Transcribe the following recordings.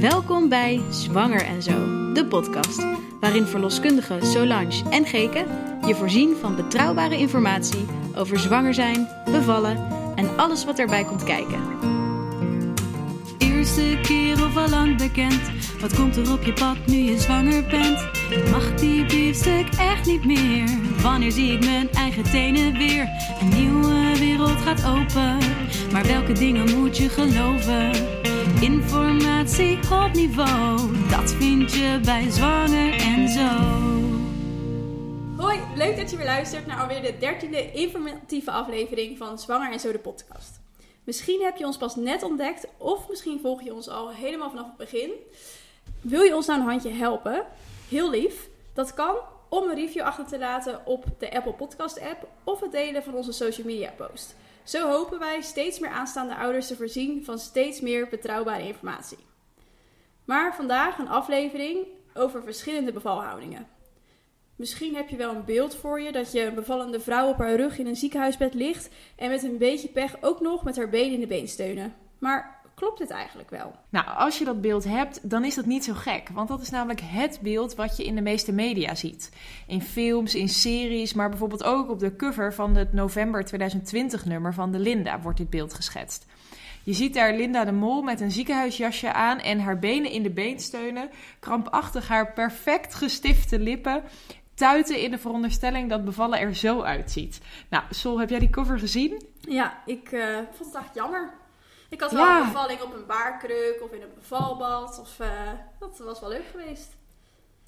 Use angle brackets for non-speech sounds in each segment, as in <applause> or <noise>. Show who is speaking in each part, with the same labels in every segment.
Speaker 1: Welkom bij Zwanger en Zo, de podcast, waarin verloskundigen Solange en Geke je voorzien van betrouwbare informatie over zwanger zijn, bevallen en alles wat erbij komt kijken.
Speaker 2: Eerste keer of al lang bekend, wat komt er op je pad nu je zwanger bent? Mag die biefstuk echt niet meer? Wanneer zie ik mijn eigen tenen weer? Een nieuwe wereld gaat open, maar welke dingen moet je geloven? Informatie op niveau, dat vind je bij Zwanger en Zo.
Speaker 3: Hoi, leuk dat je weer luistert naar alweer de dertiende informatieve aflevering van Zwanger en Zo de podcast. Misschien heb je ons pas net ontdekt of misschien volg je ons al helemaal vanaf het begin. Wil je ons nou een handje helpen? Heel lief. Dat kan om een review achter te laten op de Apple Podcast app of het delen van onze social media post. Zo hopen wij steeds meer aanstaande ouders te voorzien van steeds meer betrouwbare informatie. Maar vandaag een aflevering over verschillende bevalhoudingen. Misschien heb je wel een beeld voor je dat je een bevallende vrouw op haar rug in een ziekenhuisbed ligt en met een beetje pech ook nog met haar been in de been steunen. Maar klopt dit eigenlijk wel?
Speaker 4: Nou, als je dat beeld hebt, dan is dat niet zo gek. Want dat is namelijk het beeld wat je in de meeste media ziet. In films, in series, maar bijvoorbeeld ook op de cover van het november 2020 nummer van de Linda wordt dit beeld geschetst. Je ziet daar Linda de Mol met een ziekenhuisjasje aan en haar benen in de been steunen, krampachtig haar perfect gestifte lippen tuiten in de veronderstelling dat bevallen er zo uitziet. Nou, Sol, heb jij die cover gezien?
Speaker 3: Ja, ik uh, vond het echt jammer. Ik had wel een bevalling op een baarkruk of in een bevalbad. Of, uh, dat was wel leuk geweest.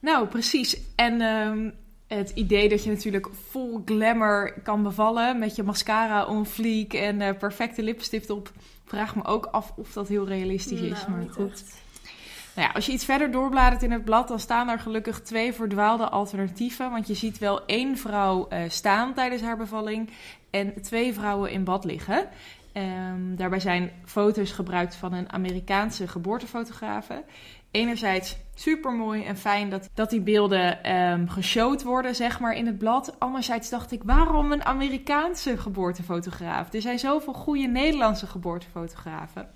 Speaker 4: Nou, precies. En um, het idee dat je natuurlijk vol glamour kan bevallen met je mascara on fleek en uh, perfecte lipstift op, vraag me ook af of dat heel realistisch is.
Speaker 3: Nou, maar goed.
Speaker 4: Nou ja, als je iets verder doorbladert in het blad, dan staan er gelukkig twee verdwaalde alternatieven. Want je ziet wel één vrouw uh, staan tijdens haar bevalling en twee vrouwen in bad liggen. Um, daarbij zijn foto's gebruikt van een Amerikaanse geboortefotografe. Enerzijds super mooi en fijn dat, dat die beelden um, geshowd worden, zeg maar, in het blad. Anderzijds dacht ik, waarom een Amerikaanse geboortefotograaf? Er zijn zoveel goede Nederlandse geboortefotografen.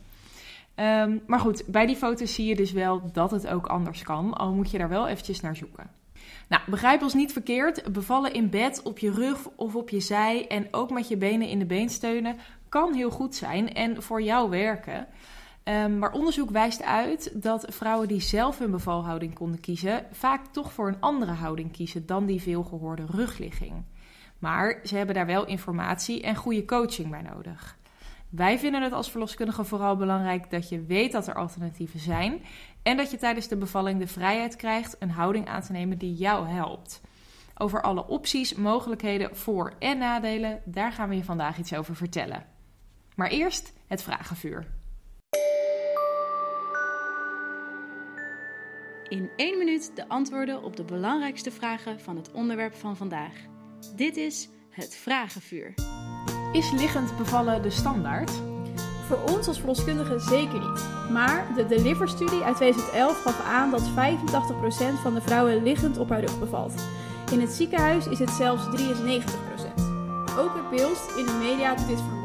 Speaker 4: Um, maar goed, bij die foto's zie je dus wel dat het ook anders kan. Al moet je daar wel eventjes naar zoeken. Nou, begrijp ons niet verkeerd. Bevallen in bed, op je rug of op je zij en ook met je benen in de beensteunen kan heel goed zijn en voor jou werken. Um, maar onderzoek wijst uit dat vrouwen die zelf hun bevalhouding konden kiezen, vaak toch voor een andere houding kiezen dan die veelgehoorde rugligging. Maar ze hebben daar wel informatie en goede coaching bij nodig. Wij vinden het als verloskundige vooral belangrijk dat je weet dat er alternatieven zijn en dat je tijdens de bevalling de vrijheid krijgt een houding aan te nemen die jou helpt. Over alle opties, mogelijkheden, voor- en nadelen, daar gaan we je vandaag iets over vertellen. Maar eerst het vragenvuur.
Speaker 1: In één minuut de antwoorden op de belangrijkste vragen van het onderwerp van vandaag. Dit is het vragenvuur.
Speaker 4: Is liggend bevallen de standaard?
Speaker 3: Voor ons als verloskundigen zeker niet. Maar de Deliver-studie uit 2011 gaf aan dat 85% van de vrouwen liggend op haar rug bevalt. In het ziekenhuis is het zelfs 93%. Ook het beeld in de media doet dit vermoeden.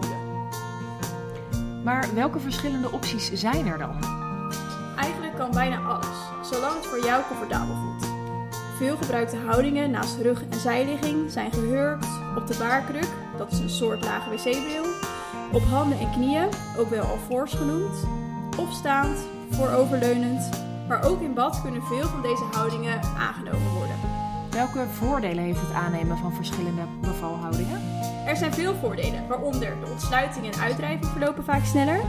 Speaker 4: Maar welke verschillende opties zijn er dan?
Speaker 3: Eigenlijk kan bijna alles, zolang het voor jou comfortabel voelt. Veel gebruikte houdingen naast rug- en zijligging zijn gehurkt, op de baarkruk, dat is een soort lage wc-bril, op handen en knieën, ook wel al fors genoemd, of staand, vooroverleunend, maar ook in bad kunnen veel van deze houdingen aangenomen worden.
Speaker 4: Welke voordelen heeft het aannemen van verschillende bevalhoudingen?
Speaker 3: Er zijn veel voordelen, waaronder de ontsluiting en uitdrijving verlopen vaak sneller.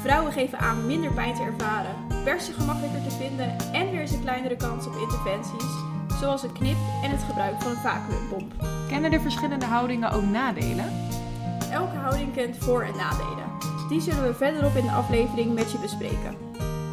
Speaker 3: Vrouwen geven aan minder pijn te ervaren, persen gemakkelijker te vinden en er is een kleinere kans op interventies, zoals een knip en het gebruik van een vacuümpomp.
Speaker 4: Kennen de verschillende houdingen ook nadelen?
Speaker 3: Elke houding kent voor- en nadelen. Die zullen we verderop in de aflevering met je bespreken.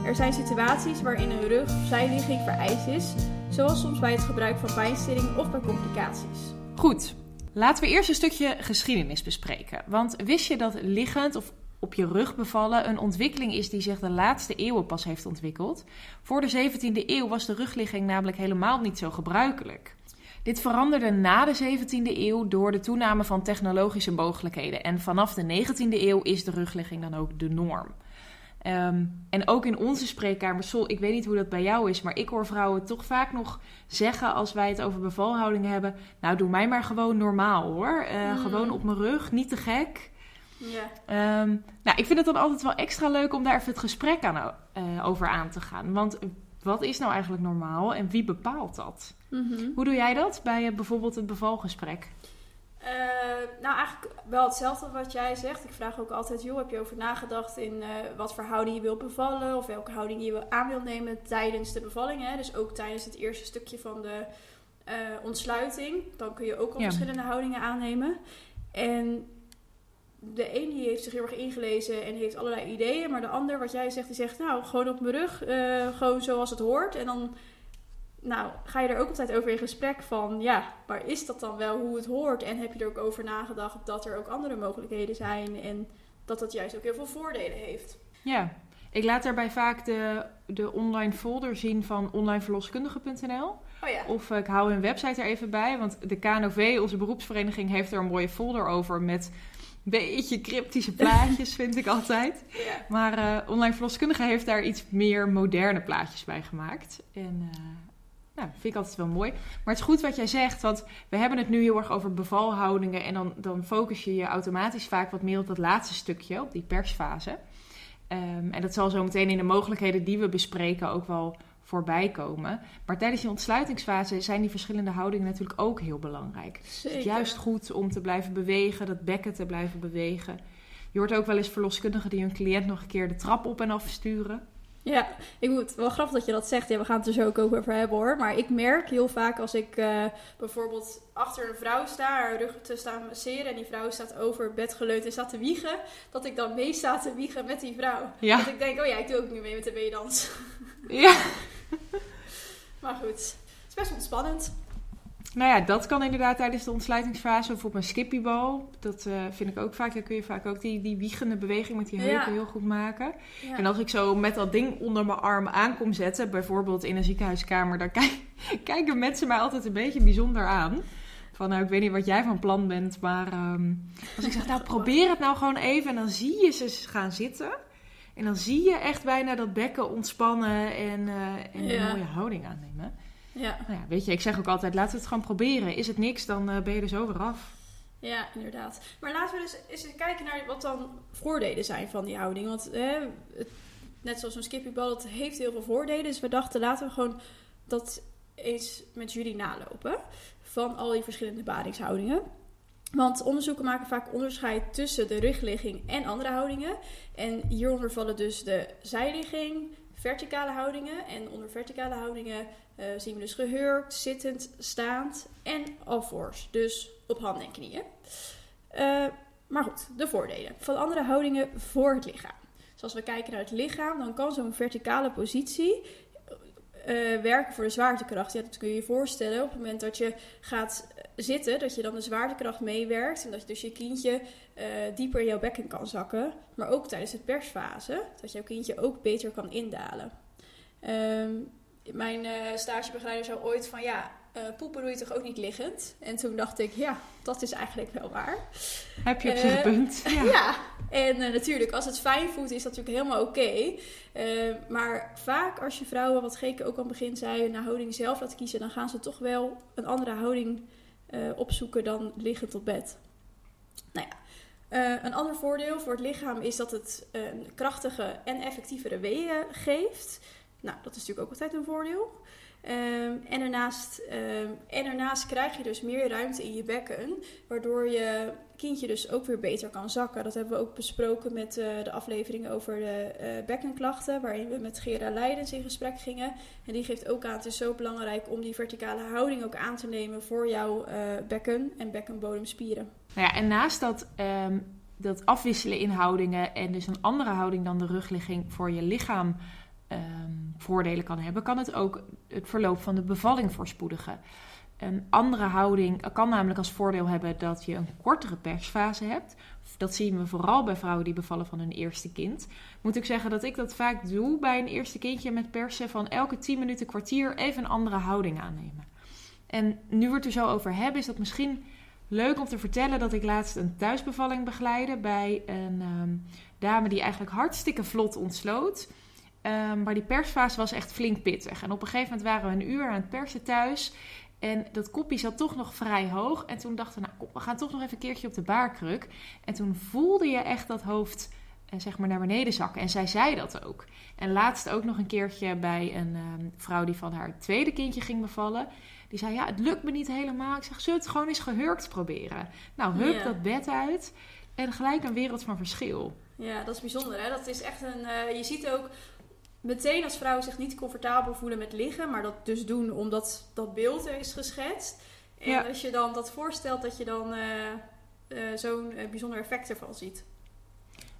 Speaker 3: Er zijn situaties waarin een rug- of zijligging vereist is, zoals soms bij het gebruik van pijnstilling of bij complicaties.
Speaker 4: Goed, laten we eerst een stukje geschiedenis bespreken. Want wist je dat liggend of op je rug bevallen een ontwikkeling is die zich de laatste eeuwen pas heeft ontwikkeld? Voor de 17e eeuw was de rugligging namelijk helemaal niet zo gebruikelijk. Dit veranderde na de 17e eeuw door de toename van technologische mogelijkheden en vanaf de 19e eeuw is de rugligging dan ook de norm. Ehm, en ook in onze spreekkamer, Sol, ik weet niet hoe dat bij jou is, maar ik hoor vrouwen toch vaak nog zeggen als wij het over bevalhoudingen hebben: Nou, doe mij maar gewoon normaal hoor. Uh, Gewoon op mijn rug, niet te gek. Ja. Ehm, nou, ik vind het dan altijd wel extra leuk om daar even het gesprek aan, uh, over aan te gaan. Want wat is nou eigenlijk normaal en wie bepaalt dat? Mhm. Hoe doe jij dat bij uh, bijvoorbeeld het bevalgesprek?
Speaker 3: Uh, nou, eigenlijk wel hetzelfde wat jij zegt. Ik vraag ook altijd, joh, heb je over nagedacht in uh, wat voor houding je wil bevallen? Of welke houding je aan wil nemen tijdens de bevalling? Hè? Dus ook tijdens het eerste stukje van de uh, ontsluiting. Dan kun je ook al verschillende houdingen aannemen. En de een die heeft zich heel erg ingelezen en heeft allerlei ideeën. Maar de ander, wat jij zegt, die zegt, nou, gewoon op mijn rug. gewoon zoals het hoort. En dan nou, ga je er ook altijd over in gesprek van, ja, maar is dat dan wel hoe het hoort? En heb je er ook over nagedacht dat er ook andere mogelijkheden zijn en dat dat juist ook heel veel voordelen heeft?
Speaker 4: Ja, ik laat daarbij vaak de, de online folder zien van onlineverloskundige.nl. Oh ja. Of ik hou hun website er even bij, want de KNOV, onze beroepsvereniging, heeft er een mooie folder over met een beetje cryptische plaatjes, <laughs> vind ik altijd. Ja. Maar uh, online verloskundige heeft daar iets meer moderne plaatjes bij gemaakt. En uh, nou, vind ik altijd wel mooi. Maar het is goed wat jij zegt, want we hebben het nu heel erg over bevalhoudingen. En dan, dan focus je je automatisch vaak wat meer op dat laatste stukje, op die persfase. Um, en dat zal zo meteen in de mogelijkheden die we bespreken ook wel voorbij komen. Maar tijdens die ontsluitingsfase zijn die verschillende houdingen natuurlijk ook heel belangrijk. Zeker. Het is juist goed om te blijven bewegen, dat bekken te blijven bewegen. Je hoort ook wel eens verloskundigen die hun cliënt nog een keer de trap op en af sturen.
Speaker 3: Ja, ik moet wel grappig dat je dat zegt. Ja, we gaan het er zo ook over hebben hoor. Maar ik merk heel vaak als ik uh, bijvoorbeeld achter een vrouw sta, haar rug te staan masseren en die vrouw staat over het bed geleund en staat te wiegen, dat ik dan mee sta te wiegen met die vrouw. Ja. Dat ik denk, oh ja, ik doe ook nu mee met de meedans. Ja. <laughs> maar goed, het is best ontspannend.
Speaker 4: Nou ja, dat kan inderdaad tijdens de ontsluitingsfase of op een skippybal. Dat uh, vind ik ook vaak. Dan kun je vaak ook die, die wiegende beweging met die heupen heel goed maken. En als ik zo met dat ding onder mijn arm aan kom zetten, bijvoorbeeld in een ziekenhuiskamer, dan kijk, <laughs> kijken mensen mij altijd een beetje bijzonder aan. Van nou, ik weet niet wat jij van plan bent, maar um, als ik zeg, nou probeer het nou gewoon even en dan zie je ze gaan zitten. En dan zie je echt bijna dat bekken ontspannen en, uh, en een mooie houding aannemen. Ja. Nou ja, weet je, ik zeg ook altijd, laten we het gewoon proberen. Is het niks, dan uh, ben je er zo weer af.
Speaker 3: Ja, inderdaad. Maar laten we dus eens kijken naar wat dan voordelen zijn van die houding. Want het, net zoals een skippybal, het heeft heel veel voordelen. Dus we dachten, laten we gewoon dat eens met jullie nalopen. Van al die verschillende badingshoudingen. Want onderzoeken maken vaak onderscheid tussen de rugligging en andere houdingen. En hieronder vallen dus de zijligging, verticale houdingen. En onder verticale houdingen uh, zien we dus gehurkt, zittend, staand en alvors. Dus op handen en knieën. Uh, maar goed, de voordelen van andere houdingen voor het lichaam. Dus als we kijken naar het lichaam, dan kan zo'n verticale positie uh, werken voor de zwaartekracht. Dat kun je je voorstellen. Op het moment dat je gaat zitten, dat je dan de zwaartekracht meewerkt. En dat je dus je kindje uh, dieper in jouw bekken kan zakken. Maar ook tijdens het persfase, dat jouw kindje ook beter kan indalen. Um, mijn uh, stagebegeleider zei ooit van ja, uh, poepen doe je toch ook niet liggend? En toen dacht ik, ja, dat is eigenlijk wel waar.
Speaker 4: Heb je op zich punt. <laughs>
Speaker 3: Ja, ja. en natuurlijk, als het fijn voelt, is dat natuurlijk helemaal oké. Okay. maar vaak als je vrouwen, wat Geke ook aan het begin zei, een houding zelf laten kiezen, dan gaan ze toch wel een andere houding opzoeken dan liggend op bed. Nou ja. Uh, een ander voordeel voor het lichaam is dat het een krachtige en effectievere weeën geeft. Nou, dat is natuurlijk ook altijd een voordeel. Um, en, daarnaast, um, en daarnaast krijg je dus meer ruimte in je bekken, waardoor je kindje dus ook weer beter kan zakken. Dat hebben we ook besproken met uh, de aflevering over de uh, bekkenklachten, waarin we met Gera Leidens in gesprek gingen. En die geeft ook aan, het is zo belangrijk om die verticale houding ook aan te nemen voor jouw uh, bekken en bekkenbodemspieren.
Speaker 4: Nou ja, en naast dat, um, dat afwisselen in houdingen en dus een andere houding dan de rugligging voor je lichaam um, voordelen kan hebben, kan het ook het verloop van de bevalling voorspoedigen. Een andere houding kan namelijk als voordeel hebben dat je een kortere persfase hebt. Dat zien we vooral bij vrouwen die bevallen van hun eerste kind. Moet ik zeggen dat ik dat vaak doe bij een eerste kindje met persen van elke 10 minuten kwartier even een andere houding aannemen. En nu we het er zo over hebben, is dat misschien leuk om te vertellen dat ik laatst een thuisbevalling begeleide bij een um, dame die eigenlijk hartstikke vlot ontsloot. Um, maar die persfase was echt flink pittig. En op een gegeven moment waren we een uur aan het persen thuis. En dat kopje zat toch nog vrij hoog. En toen dachten we, nou, we gaan toch nog even een keertje op de baarkruk. En toen voelde je echt dat hoofd eh, zeg maar naar beneden zakken. En zij zei dat ook. En laatst ook nog een keertje bij een ehm, vrouw die van haar tweede kindje ging bevallen. Die zei, ja, het lukt me niet helemaal. Ik zeg, zullen het gewoon eens gehurkt proberen? Nou, hurk dat bed uit. En gelijk een wereld van verschil.
Speaker 3: Ja, dat is bijzonder. Hè? Dat is echt een. Uh, je ziet ook meteen als vrouwen zich niet comfortabel voelen met liggen, maar dat dus doen omdat dat beeld er is geschetst. En als je dan dat voorstelt, dat je dan uh, uh, zo'n bijzonder effect ervan ziet.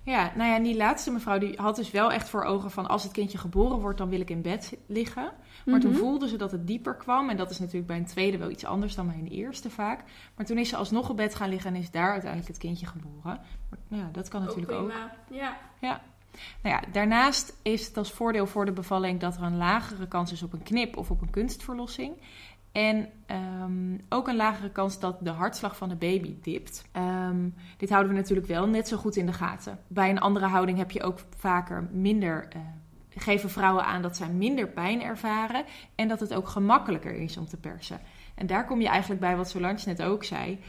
Speaker 4: Ja, nou ja, die laatste mevrouw die had dus wel echt voor ogen van als het kindje geboren wordt, dan wil ik in bed liggen. Maar toen mhm. voelde ze dat het dieper kwam. En dat is natuurlijk bij een tweede wel iets anders dan bij een eerste vaak. Maar toen is ze alsnog op bed gaan liggen en is daar uiteindelijk het kindje geboren. Maar, nou ja, dat kan natuurlijk ook.
Speaker 3: Ja.
Speaker 4: ja. Nou ja, daarnaast is het als voordeel voor de bevalling dat er een lagere kans is op een knip of op een kunstverlossing. En um, ook een lagere kans dat de hartslag van de baby dipt. Um, dit houden we natuurlijk wel net zo goed in de gaten. Bij een andere houding heb je ook vaker minder. Uh, geven vrouwen aan dat zij minder pijn ervaren. En dat het ook gemakkelijker is om te persen. En daar kom je eigenlijk bij wat Solange net ook zei.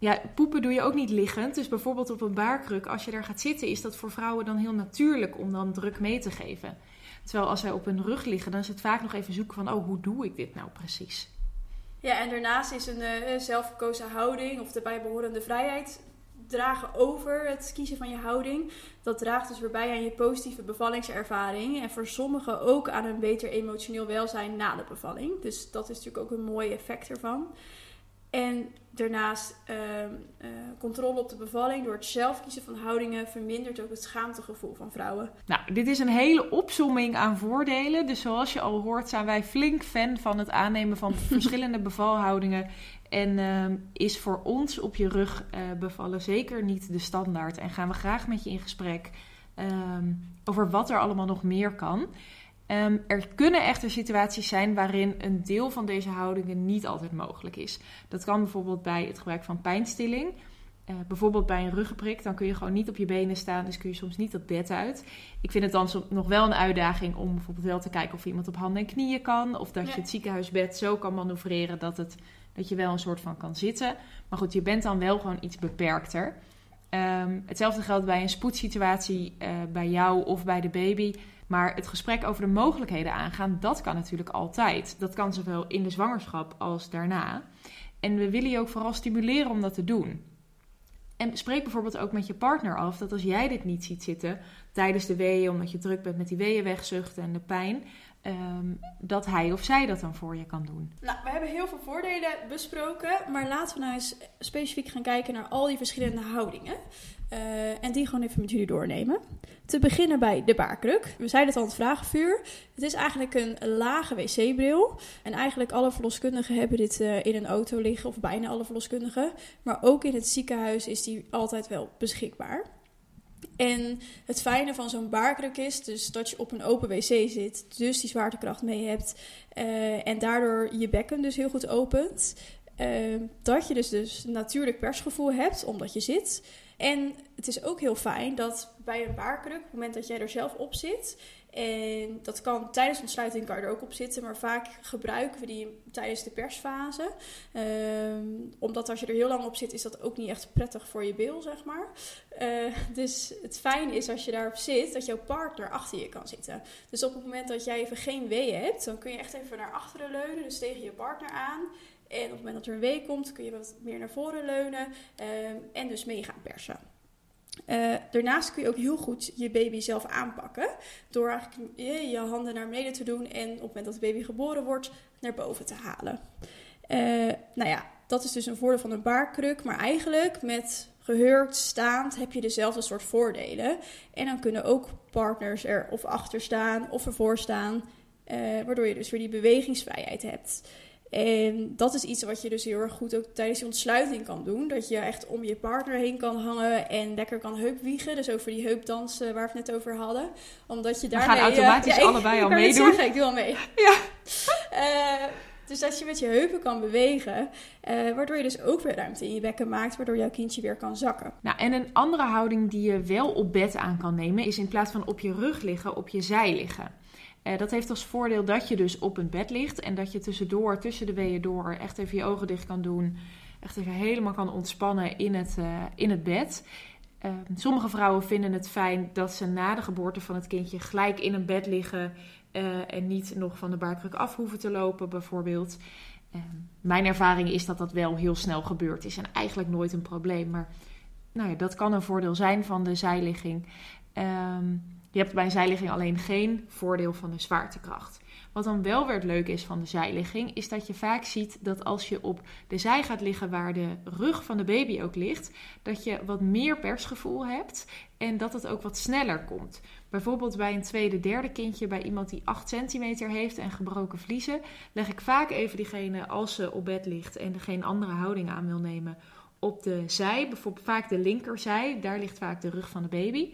Speaker 4: Ja, poepen doe je ook niet liggend. Dus bijvoorbeeld op een baarkruk, als je daar gaat zitten, is dat voor vrouwen dan heel natuurlijk om dan druk mee te geven. Terwijl als zij op hun rug liggen, dan is het vaak nog even zoeken van, oh, hoe doe ik dit nou precies?
Speaker 3: Ja, en daarnaast is een uh, zelfgekozen houding of de bijbehorende vrijheid dragen over het kiezen van je houding. Dat draagt dus weer bij aan je positieve bevallingservaring. En voor sommigen ook aan een beter emotioneel welzijn na de bevalling. Dus dat is natuurlijk ook een mooi effect ervan. En daarnaast uh, uh, controle op de bevalling door het zelf kiezen van houdingen vermindert ook het schaamtegevoel van vrouwen.
Speaker 4: Nou, dit is een hele opzomming aan voordelen. Dus zoals je al hoort, zijn wij flink fan van het aannemen van <laughs> verschillende bevalhoudingen. En uh, is voor ons op je rug eh, bevallen zeker niet de standaard. En gaan we graag met je in gesprek ehm, over wat er allemaal nog meer kan. Ehm, er kunnen echter situaties zijn waarin een deel van deze houdingen niet altijd mogelijk is. Dat kan bijvoorbeeld bij het gebruik van pijnstilling. Uh, bijvoorbeeld bij een ruggenprik, dan kun je gewoon niet op je benen staan, dus kun je soms niet dat bed uit. Ik vind het dan nog wel een uitdaging om bijvoorbeeld wel te kijken of iemand op handen en knieën kan. Of dat je het ziekenhuisbed zo kan manoeuvreren dat, het, dat je wel een soort van kan zitten. Maar goed, je bent dan wel gewoon iets beperkter. Um, hetzelfde geldt bij een spoedsituatie uh, bij jou of bij de baby. Maar het gesprek over de mogelijkheden aangaan, dat kan natuurlijk altijd. Dat kan zowel in de zwangerschap als daarna. En we willen je ook vooral stimuleren om dat te doen. En spreek bijvoorbeeld ook met je partner af dat als jij dit niet ziet zitten tijdens de weeën, omdat je druk bent met die weeënwegzucht en de pijn, um, dat hij of zij dat dan voor je kan doen.
Speaker 3: Nou, we hebben heel veel voordelen besproken, maar laten we nou eens specifiek gaan kijken naar al die verschillende houdingen. Uh, en die gewoon even met jullie doornemen. Te beginnen bij de baarkruk. We zeiden het al het vragenvuur. Het is eigenlijk een lage wc-bril. En eigenlijk alle verloskundigen hebben dit uh, in een auto liggen, of bijna alle verloskundigen. Maar ook in het ziekenhuis is die altijd wel beschikbaar. En het fijne van zo'n baarkruk is dus dat je op een open wc zit, dus die zwaartekracht mee hebt uh, en daardoor je bekken dus heel goed opent. Uh, dat je dus, dus natuurlijk persgevoel hebt omdat je zit. En het is ook heel fijn dat bij een baarkruk, op het moment dat jij er zelf op zit, en dat kan tijdens ontsluiting kan je er ook op zitten, maar vaak gebruiken we die tijdens de persfase. Um, omdat als je er heel lang op zit, is dat ook niet echt prettig voor je bil, zeg maar. Uh, dus het fijne is als je daarop zit, dat jouw partner achter je kan zitten. Dus op het moment dat jij even geen weeën hebt, dan kun je echt even naar achteren leunen, dus tegen je partner aan. En op het moment dat er een wee komt, kun je wat meer naar voren leunen um, en dus mee gaan persen. Uh, daarnaast kun je ook heel goed je baby zelf aanpakken. Door eigenlijk je, je, handen naar beneden te doen en op het moment dat de baby geboren wordt, naar boven te halen. Uh, nou ja, dat is dus een voordeel van een baarkruk. Maar eigenlijk met gehurkt, staand, heb je dezelfde soort voordelen. En dan kunnen ook partners er of achter staan of ervoor staan. Waardoor je dus weer die bewegingsvrijheid hebt. En dat is iets wat je dus heel erg goed ook tijdens je ontsluiting kan doen. Dat je echt om je partner heen kan hangen en lekker kan heupwiegen. Dus over die heupdans uh, waar we het net over hadden. Omdat je.
Speaker 4: We gaan automatisch uh, ja, allebei
Speaker 3: ik,
Speaker 4: al
Speaker 3: meedoen. Zeggen, ik doe al mee. <laughs>
Speaker 4: Ja.
Speaker 3: Uh, <laughs> Dus dat je met je heupen kan bewegen, eh, waardoor je dus ook weer ruimte in je bekken maakt, waardoor jouw kindje weer kan zakken.
Speaker 4: Nou, en een andere houding die je wel op bed aan kan nemen, is in plaats van op je rug liggen, op je zij liggen. Uh, dat heeft als voordeel dat je dus op een bed ligt en dat je tussendoor, tussen de weeën door, echt even je ogen dicht kan doen. Echt even helemaal kan ontspannen in het, uh, in het bed. Uh, sommige vrouwen vinden het fijn dat ze na de geboorte van het kindje gelijk in een bed liggen uh, en niet nog van de baarkruk af hoeven te lopen, bijvoorbeeld. Uh, mijn ervaring is dat dat wel heel snel gebeurd is en eigenlijk nooit een probleem. Maar nou ja, dat kan een voordeel zijn van de zijligging. Um, je hebt bij een zijligging alleen geen voordeel van de zwaartekracht. Wat dan wel weer het is van de zijligging, is dat je vaak ziet dat als je op de zij gaat liggen waar de rug van de baby ook ligt, dat je wat meer persgevoel hebt en dat het ook wat sneller komt. Bijvoorbeeld bij een tweede, derde kindje, bij iemand die 8 centimeter heeft en gebroken vliezen, leg ik vaak even diegene als ze op bed ligt en geen andere houding aan wil nemen op de zij, bijvoorbeeld vaak de linkerzij, daar ligt vaak de rug van de baby.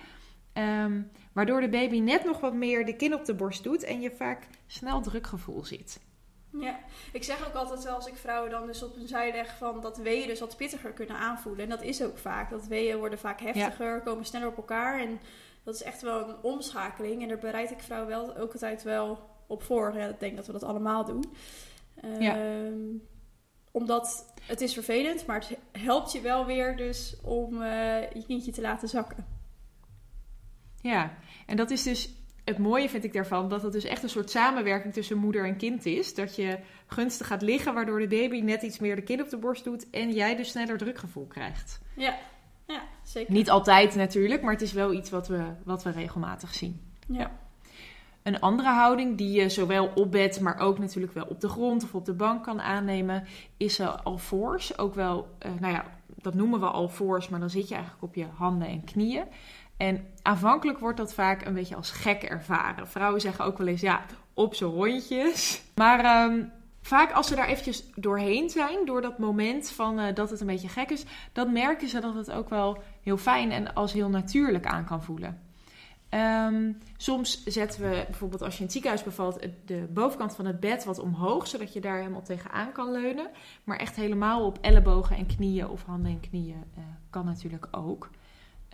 Speaker 4: Um, waardoor de baby net nog wat meer de kin op de borst doet en je vaak snel drukgevoel ziet.
Speaker 3: Ja, ik zeg ook altijd wel als ik vrouwen dan dus op een zij leg van dat weeën dus wat pittiger kunnen aanvoelen. En dat is ook vaak. Dat weeën worden vaak heftiger, komen sneller op elkaar. En dat is echt wel een omschakeling. En daar bereid ik vrouwen wel ook altijd wel op voor. Ja, ik denk dat we dat allemaal doen. Ja. Um, omdat het is vervelend, maar het helpt je wel weer dus om uh, je kindje te laten zakken.
Speaker 4: Ja, en dat is dus het mooie vind ik daarvan, dat het dus echt een soort samenwerking tussen moeder en kind is. Dat je gunstig gaat liggen, waardoor de baby net iets meer de kind op de borst doet en jij dus sneller drukgevoel krijgt.
Speaker 3: Ja, ja zeker.
Speaker 4: Niet altijd natuurlijk, maar het is wel iets wat we, wat we regelmatig zien.
Speaker 3: Ja.
Speaker 4: Een andere houding die je zowel op bed, maar ook natuurlijk wel op de grond of op de bank kan aannemen, is uh, al. Ook wel, uh, nou ja, dat noemen we al maar dan zit je eigenlijk op je handen en knieën. En aanvankelijk wordt dat vaak een beetje als gek ervaren. Vrouwen zeggen ook wel eens, ja, op z'n rondjes. Maar um, vaak als ze daar eventjes doorheen zijn, door dat moment van uh, dat het een beetje gek is, dan merken ze dat het ook wel heel fijn en als heel natuurlijk aan kan voelen. Um, soms zetten we bijvoorbeeld als je in het ziekenhuis bevalt de bovenkant van het bed wat omhoog, zodat je daar helemaal tegenaan kan leunen. Maar echt helemaal op ellebogen en knieën of handen en knieën uh, kan natuurlijk ook.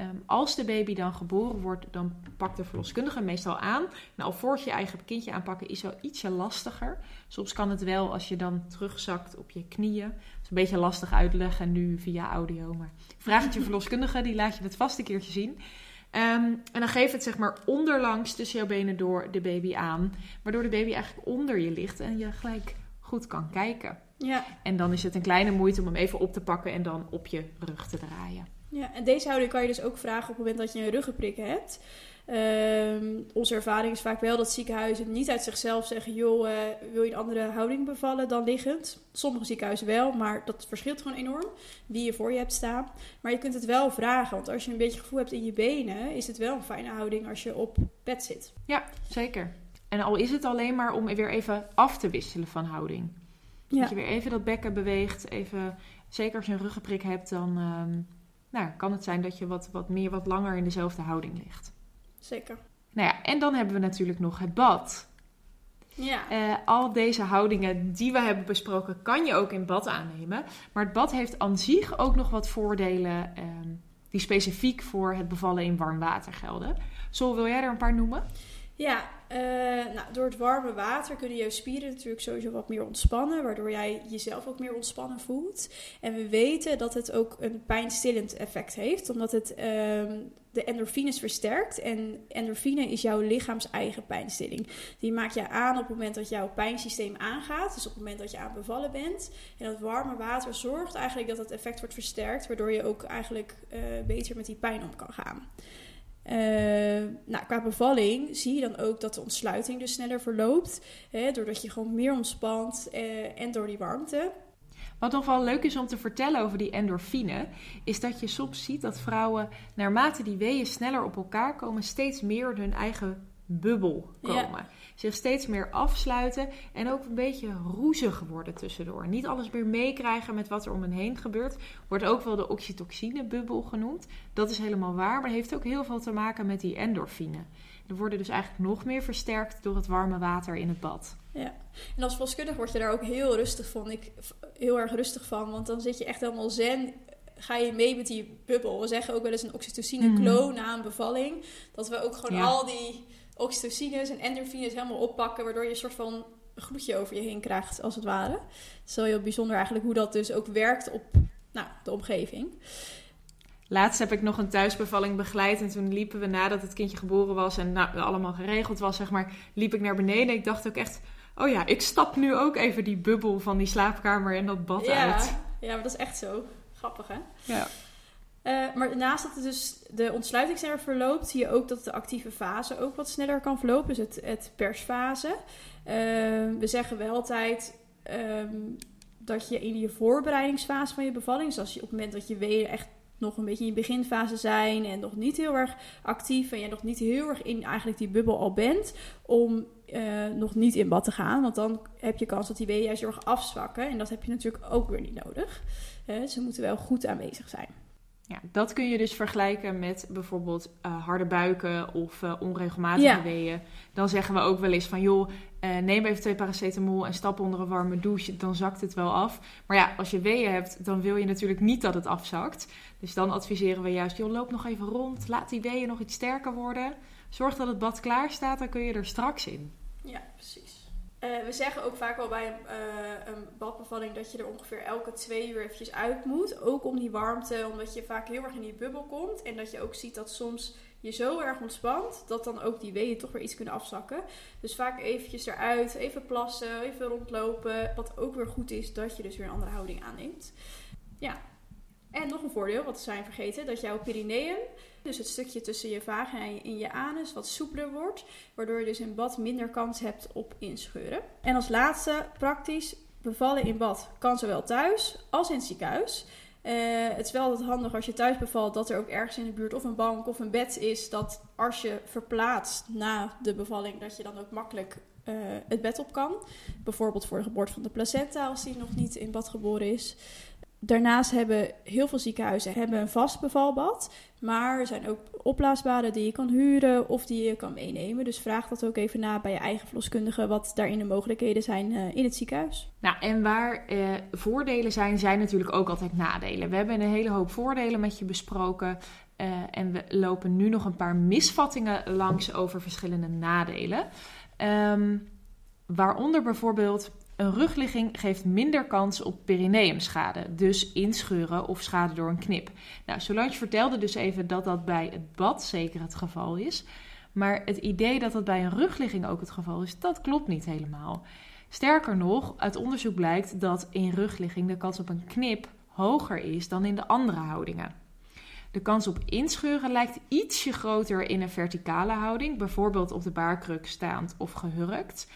Speaker 4: Um, als de baby dan geboren wordt, dan pakt de verloskundige meestal aan. Nou, alvorens je eigen kindje aanpakken is wel ietsje lastiger. Soms kan het wel als je dan terugzakt op je knieën. Dat is een beetje lastig uitleggen nu via audio. Maar vraag het je verloskundige, die laat je het vast een keertje zien. Um, en dan geef het zeg maar onderlangs tussen jouw benen door de baby aan. Waardoor de baby eigenlijk onder je ligt en je gelijk goed kan kijken.
Speaker 3: Ja.
Speaker 4: En dan is het een kleine moeite om hem even op te pakken en dan op je rug te draaien.
Speaker 3: Ja, en deze houding kan je dus ook vragen op het moment dat je een ruggenprik hebt. Um, onze ervaring is vaak wel dat ziekenhuizen niet uit zichzelf zeggen: joh, uh, wil je een andere houding bevallen dan liggend? Sommige ziekenhuizen wel, maar dat verschilt gewoon enorm wie je voor je hebt staan. Maar je kunt het wel vragen, want als je een beetje gevoel hebt in je benen, is het wel een fijne houding als je op bed zit.
Speaker 4: Ja, zeker. En al is het alleen maar om weer even af te wisselen van houding. Ja. Dat je weer even dat bekken beweegt, even, zeker als je een ruggenprik hebt, dan. Um, nou, kan het zijn dat je wat, wat meer, wat langer in dezelfde houding ligt.
Speaker 3: Zeker.
Speaker 4: Nou ja, en dan hebben we natuurlijk nog het bad.
Speaker 3: Ja.
Speaker 4: Uh, al deze houdingen die we hebben besproken, kan je ook in bad aannemen. Maar het bad heeft aan zich ook nog wat voordelen um, die specifiek voor het bevallen in warm water gelden. Zo wil jij er een paar noemen?
Speaker 3: Ja, uh, nou, door het warme water kunnen je spieren natuurlijk sowieso wat meer ontspannen, waardoor jij jezelf ook meer ontspannen voelt. En we weten dat het ook een pijnstillend effect heeft, omdat het uh, de endorfines versterkt. En endorfine is jouw lichaams eigen pijnstilling. Die maak je aan op het moment dat jouw pijnsysteem aangaat, dus op het moment dat je aan bevallen bent. En dat warme water zorgt eigenlijk dat het effect wordt versterkt, waardoor je ook eigenlijk uh, beter met die pijn om kan gaan. Uh, nou, qua bevalling zie je dan ook dat de ontsluiting dus sneller verloopt. Hè, doordat je gewoon meer ontspant uh, en door die warmte.
Speaker 4: Wat nog wel leuk is om te vertellen over die endorfine, is dat je soms ziet dat vrouwen, naarmate die weeën sneller op elkaar komen, steeds meer in hun eigen bubbel komen. Ja. Zich steeds meer afsluiten en ook een beetje roezig worden tussendoor. Niet alles meer meekrijgen met wat er om hen heen gebeurt. Wordt ook wel de oxytocine-bubbel genoemd. Dat is helemaal waar, maar heeft ook heel veel te maken met die endorfine. Die worden dus eigenlijk nog meer versterkt door het warme water in het bad.
Speaker 3: Ja, En als verloskundige word je daar ook heel rustig van. Ik heel erg rustig van, want dan zit je echt helemaal zen. Ga je mee met die bubbel? We zeggen ook wel eens een oxytocine-kloon na een bevalling. Dat we ook gewoon
Speaker 4: Ja.
Speaker 3: al die oxytocines en endorfines helemaal oppakken, waardoor je een soort van gloedje over je heen krijgt, als het ware. Het is wel heel bijzonder eigenlijk hoe dat dus ook werkt op nou, de omgeving.
Speaker 4: Laatst heb ik nog een thuisbevalling begeleid. En toen liepen we nadat het kindje geboren was en nou, allemaal geregeld was, zeg maar, liep ik naar beneden. Ik dacht ook echt, oh ja, ik stap nu ook even die bubbel van die slaapkamer en dat bad
Speaker 3: Ja,
Speaker 4: uit.
Speaker 3: ja, maar dat is echt zo. Grappig, hè?
Speaker 4: Ja.
Speaker 3: Eh, maar naast dat het dus de ontsluiting sneller verloopt, zie je ook dat de actieve fase ook wat sneller kan verlopen. Dus het, het persfase. Eh, we zeggen wel altijd ehm, dat je in je voorbereidingsfase van je bevalling, dus als je op het moment dat je weeën echt nog een beetje in je beginfase zijn en nog niet heel erg actief en je nog niet heel erg in eigenlijk die bubbel al bent, om eh, nog niet in bad te gaan. Want dan heb je kans dat die weeën juist heel erg afzwakken. En dat heb je natuurlijk ook weer niet nodig. Eh, ze moeten wel goed aanwezig zijn.
Speaker 4: Ja, dat kun je dus vergelijken met bijvoorbeeld eh, harde buiken of eh, onregelmatige
Speaker 3: Ja.
Speaker 4: weeën. Dan zeggen we ook wel eens van, joh, eh, neem even twee paracetamol en stap onder een warme douche, dan zakt het wel af. Maar ja, als je weeën hebt, dan wil je natuurlijk niet dat het afzakt. Dus dan adviseren we juist, joh, loop nog even rond, laat die weeën nog iets sterker worden. Zorg dat het bad klaar staat, dan kun je er straks in.
Speaker 3: Ja, precies. Eh, we zeggen ook vaak wel bij een, eh, een badbevalling dat je er ongeveer elke twee uur eventjes uit moet. Ook om die warmte, omdat je vaak heel erg in die bubbel komt. En dat je ook ziet dat soms je zo erg ontspant, dat dan ook die weeën toch weer iets kunnen afzakken. Dus vaak eventjes eruit, even plassen, even rondlopen. Wat ook weer goed is, dat je dus weer een andere houding aanneemt. Ja. En nog een voordeel, wat we zijn vergeten, dat jouw perineum, dus het stukje tussen je vagina en je anus, wat soepeler wordt. Waardoor je dus in bad minder kans hebt op inscheuren. En als laatste, praktisch, bevallen in bad kan zowel thuis als in het ziekenhuis. Eh, het is wel altijd handig als je thuis bevalt dat er ook ergens in de buurt of een bank of een bed is. Dat als je verplaatst na de bevalling, dat je dan ook makkelijk eh, het bed op kan. Bijvoorbeeld voor de geboorte van de placenta als die nog niet in bad geboren is. Daarnaast hebben heel veel ziekenhuizen hebben een vast bevalbad. Maar er zijn ook opblaasbaden die je kan huren of die je kan meenemen. Dus vraag dat ook even na bij je eigen verloskundige wat daarin de mogelijkheden zijn eh, in het ziekenhuis.
Speaker 4: Nou, en waar eh, voordelen zijn, zijn natuurlijk ook altijd nadelen. We hebben een hele hoop voordelen met je besproken. eh, en we lopen nu nog een paar misvattingen langs over verschillende nadelen. Ehm, waaronder bijvoorbeeld een rugligging geeft minder kans op perineumschade. Dus inscheuren of schade door een knip. Nou, Solange vertelde dus even dat dat bij het bad zeker het geval is. Maar het idee dat dat bij een rugligging ook het geval is, dat klopt niet helemaal. Sterker nog, uit onderzoek blijkt dat in rugligging de kans op een knip hoger is dan in de andere houdingen. De kans op inscheuren lijkt ietsje groter in een verticale houding, bijvoorbeeld op de baarkruk staand of gehurkt.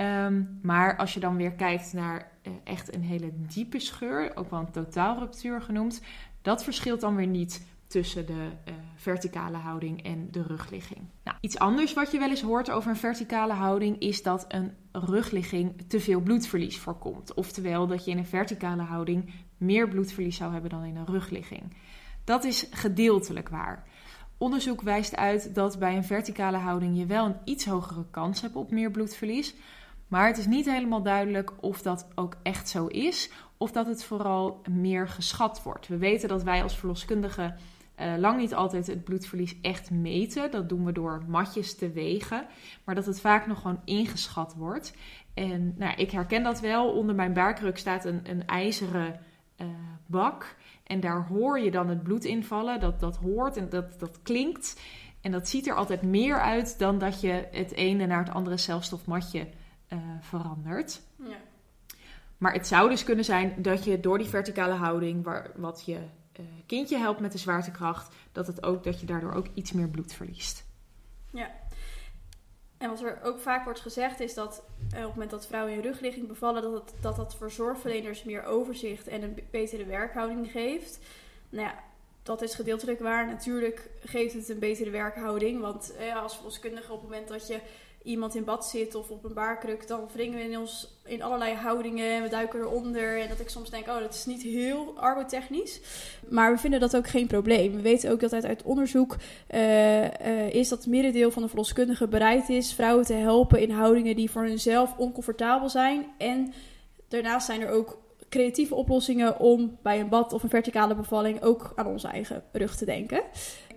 Speaker 4: Ehm, maar als je dan weer kijkt naar eh, echt een hele diepe scheur, ook wel een totaalruptuur genoemd, dat verschilt dan weer niet tussen de eh, verticale houding en de rugligging. Nou, iets anders wat je wel eens hoort over een verticale houding is dat een rugligging te veel bloedverlies voorkomt. Oftewel dat je in een verticale houding meer bloedverlies zou hebben dan in een rugligging. Dat is gedeeltelijk waar. Onderzoek wijst uit dat bij een verticale houding je wel een iets hogere kans hebt op meer bloedverlies. Maar het is niet helemaal duidelijk of dat ook echt zo is, of dat het vooral meer geschat wordt. We weten dat wij als verloskundigen eh, lang niet altijd het bloedverlies echt meten. Dat doen we door matjes te wegen, maar dat het vaak nog gewoon ingeschat wordt. En nou, ik herken dat wel. Onder mijn baarkruk staat een, een ijzeren eh, bak. En daar hoor je dan het bloed invallen. Dat, dat hoort en dat, dat klinkt. En dat ziet er altijd meer uit dan dat je het ene naar het andere zelfstofmatje eh, verandert.
Speaker 3: Ja.
Speaker 4: Maar het zou dus kunnen zijn dat je door die verticale houding, waar, wat je eh, kindje helpt met de zwaartekracht, dat, het ook, dat je daardoor ook iets meer bloed verliest.
Speaker 3: Ja. En wat er ook vaak wordt gezegd is dat eh, op het moment dat vrouwen in rugligging bevallen, dat het, dat, dat voor zorgverleners meer overzicht en een betere werkhouding geeft. Nou ja, dat is gedeeltelijk waar. Natuurlijk geeft het een betere werkhouding, want eh, als verloskundige op het moment dat je iemand in bad zit of op een baarkruk, dan wringen we in ons in allerlei houdingen en we duiken eronder. En dat ik soms denk, oh, dat is niet heel arbotechnisch. Maar we vinden dat ook geen probleem. We weten ook dat uit, onderzoek uh, uh, is dat het merendeel van de verloskundigen bereid is vrouwen te helpen in houdingen die voor hunzelf oncomfortabel zijn. En daarnaast zijn er ook creatieve oplossingen om bij een bad of een verticale bevalling ook aan onze eigen rug te denken.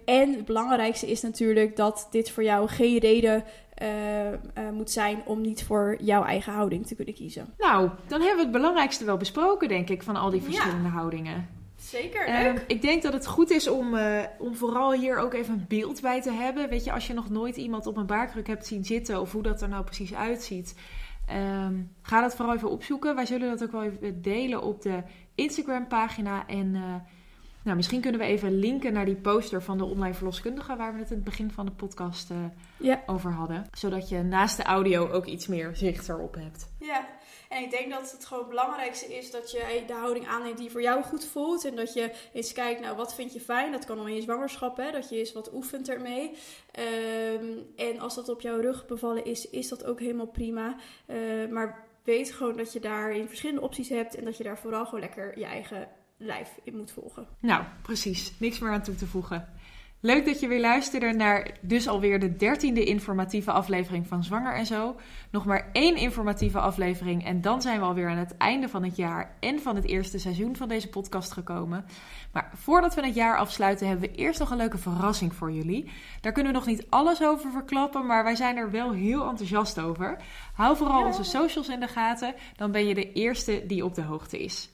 Speaker 3: En het belangrijkste is natuurlijk dat dit voor jou geen reden uh, uh, moet zijn om niet voor jouw eigen houding te kunnen kiezen.
Speaker 4: Nou, dan hebben we het belangrijkste wel besproken, denk ik, van al die verschillende ja. houdingen.
Speaker 3: Zeker, leuk.
Speaker 4: Uh, ik denk dat het goed is om, om vooral hier ook even een beeld bij te hebben. Weet je, als je nog nooit iemand op een baarkruk hebt zien zitten of hoe dat er nou precies uitziet, um, ga dat vooral even opzoeken. Wij zullen dat ook wel even delen op de Instagram-pagina en nou, misschien kunnen we even linken naar die poster van de online verloskundige waar we het in het begin van de podcast uh, ja. over hadden. Zodat je naast de audio ook iets meer zicht erop hebt.
Speaker 3: Ja, en ik denk dat het gewoon het belangrijkste is dat je de houding aanneemt die voor jou goed voelt. En dat je eens kijkt, nou wat vind je fijn? Dat kan al in je zwangerschap, hè? dat je eens wat oefent ermee. Um, en als dat op jouw rug bevallen is, is dat ook helemaal prima. Uh, maar weet gewoon dat je daarin verschillende opties hebt en dat je daar vooral gewoon lekker je eigen lijf in moet volgen.
Speaker 4: Nou, precies. Niks meer aan toe te voegen. Leuk dat je weer luisterde naar dus alweer de dertiende informatieve aflevering van Zwanger en Zo. Nog maar één informatieve aflevering en dan zijn we alweer aan het einde van het jaar en van het eerste seizoen van deze podcast gekomen. Maar voordat we het jaar afsluiten hebben we eerst nog een leuke verrassing voor jullie. Daar kunnen we nog niet alles over verklappen, maar wij zijn er wel heel enthousiast over. Hou vooral onze socials in de gaten, dan ben je de eerste die op de hoogte is.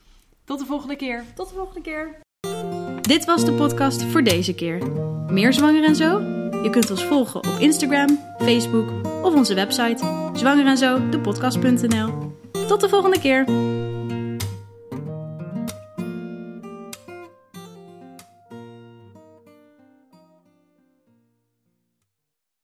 Speaker 4: Tot de volgende keer.
Speaker 3: Tot de volgende keer.
Speaker 1: Dit was de podcast voor deze keer. Meer zwanger en zo? Je kunt ons volgen op Instagram, Facebook of onze website zwangerenzo, Tot de volgende keer.